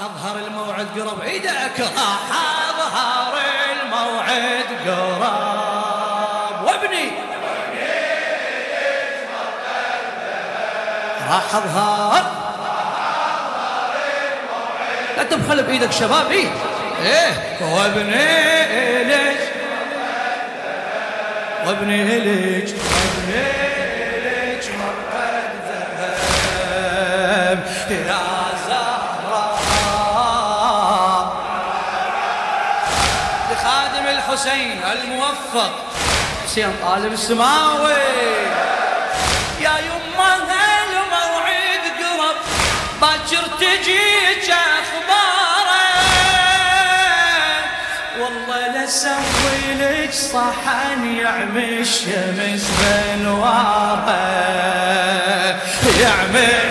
أظهر الموعد قرب إيدك راح أظهر الموعد قرب وابني. راح أظهر. لا تبخل بإيدك شباب إيه إيه وابني ليش؟ وابني ليش؟ وابني ليش؟ مرقد ذهب الحسين الموفق. حسين طالب السماوي. يا يمه الموعد قرب؟ باكر تجيك اخباره والله لسوي لك صحن يعمي الشمس بنواره. يعمي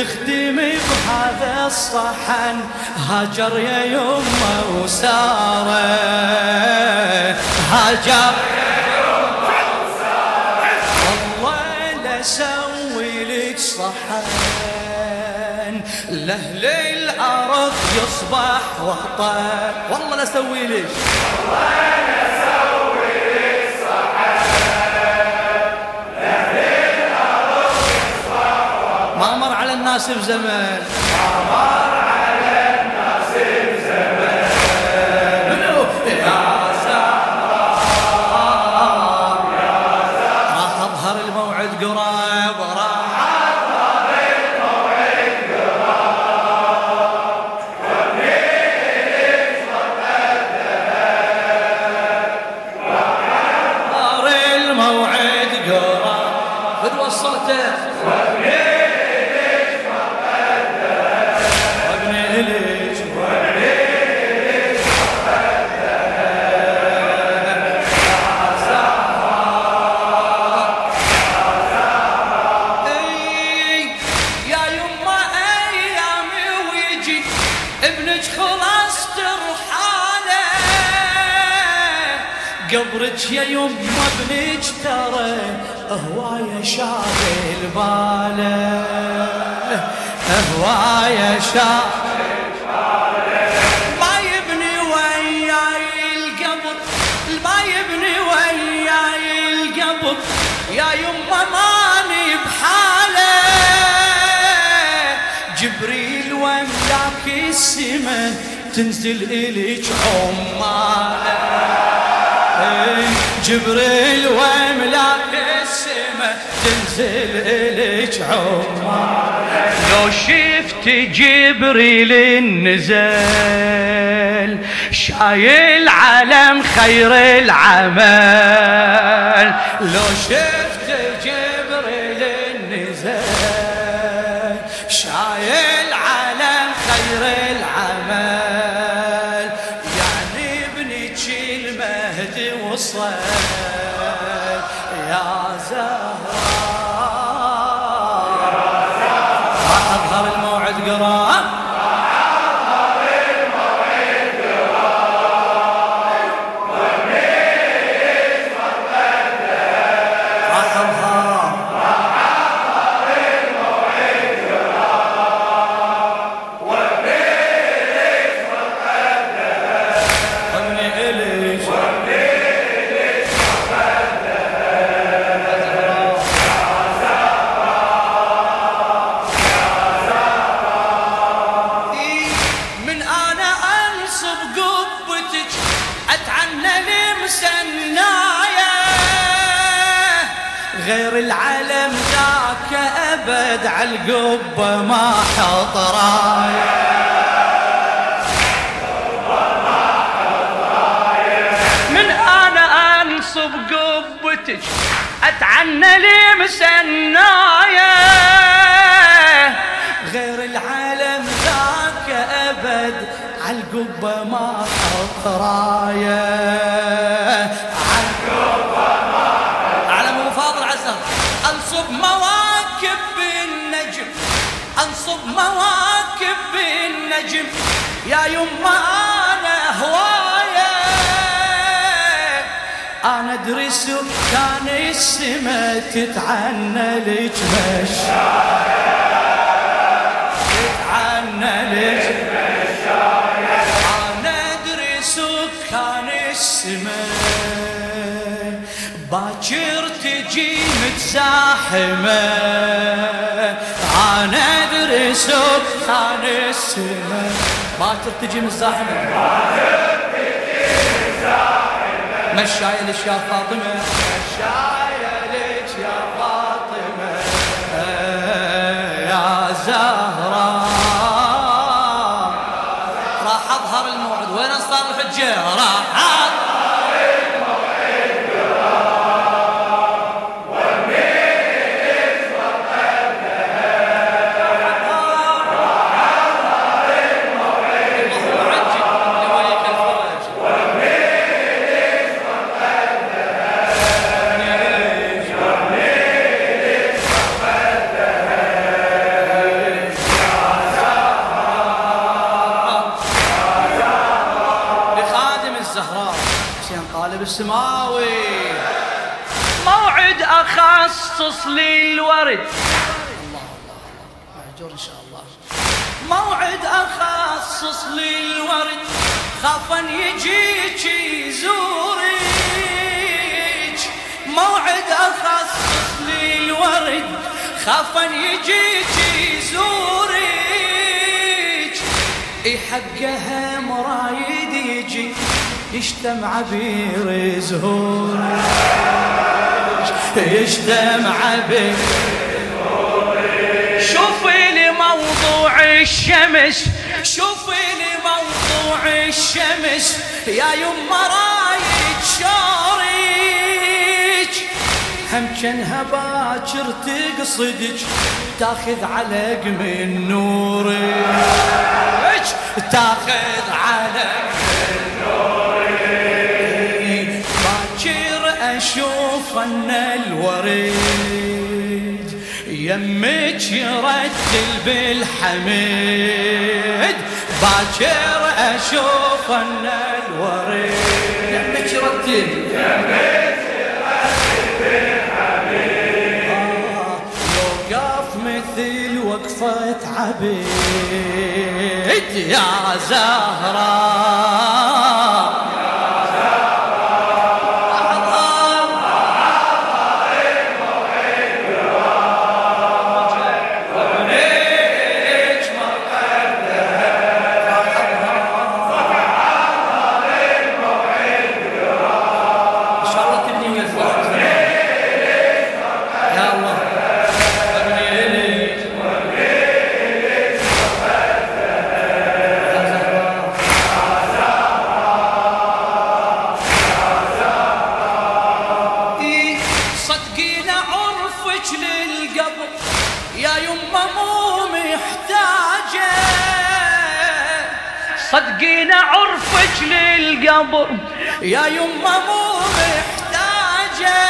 ولتخدمي بهذا الصحن هاجر يا يمه وسارة. هاجر والله لك صحن. لاهل الأرض يصبح وطن. والله لسوي لك. ما مر على قبرك يا يما ابنك ترى هواية شاغل باله. هواية شاغل ما يبني وياي القبر ما يبني وياي القبر. يا يما ماني بحاله. جبريل وملاك السما تنزل إليك عماله جبريل وملاك السما تنزل إليك عماله لو شفت جبريل نزل شايل علم خير العمل. لو شفت يا زهراء غير العلم ذاك أبد عالقبه ما حط رايه من أنا أنصب قبتك أتعنى لي مسنايا غير العالم ذاك أبد عالقبه ما حط رايه انصب مواكب بالنجم. يا يما أنا هواية. أنا أدري سكان السما تتعنى لك. تتعنى لك. أنا أدري سكان السما. باكر تجي متزاحمة. أنا ادري سكان السما باكر تجي متزاحمة باكر تجي متزاحمة مشاية ليش يا فاطمة. مشاية ليش يا فاطمة. يا زهرة السماوي موعد أخصص للورد. الله الله الله إن شاء الله. موعد أخصص للورد. خافا يجيك يزورك موعد أخصص للورد. خافا يجيك يزورك إي حقها مرايد يجي. يشتم عبير زهور يشتم عبير شوفي لي موضوع الشمس شوفي لي موضوع الشمس. يا يما رايد شارك هم كأنها باكر تقصدك تاخذ علق من نورك. تاخذ علق الوريد يمك يرتل بالحميد باكر أشوف أن الوريد. يمك يرتل يمك يرتل بالحميد مثل وقفة عبيد يا زهرة. للقبر يا يما مو محتاجة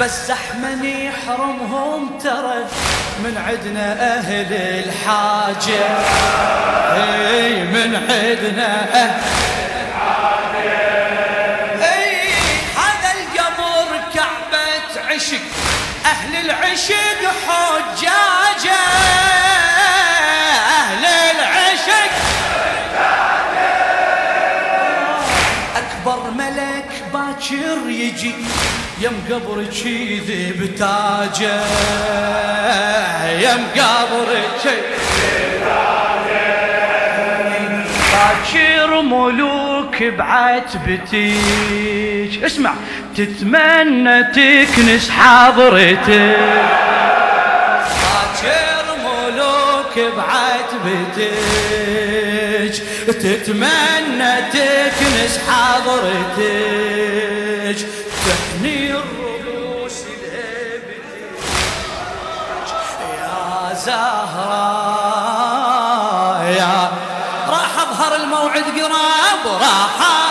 بس زحمن يحرمهم ترى من عدنا أهل الحاجة. اي من عدنا أهل يجي يم قبرك يذيب تاجه يم قبرك باكر ملوك بعتبتيك اسمع تتمنى تكنس حضرتك باكر ملوك بعتبتيك تتمنى تكنس حضرتك تحني الرؤوس يا زهراء يا راح أظهر الموعد قراب راح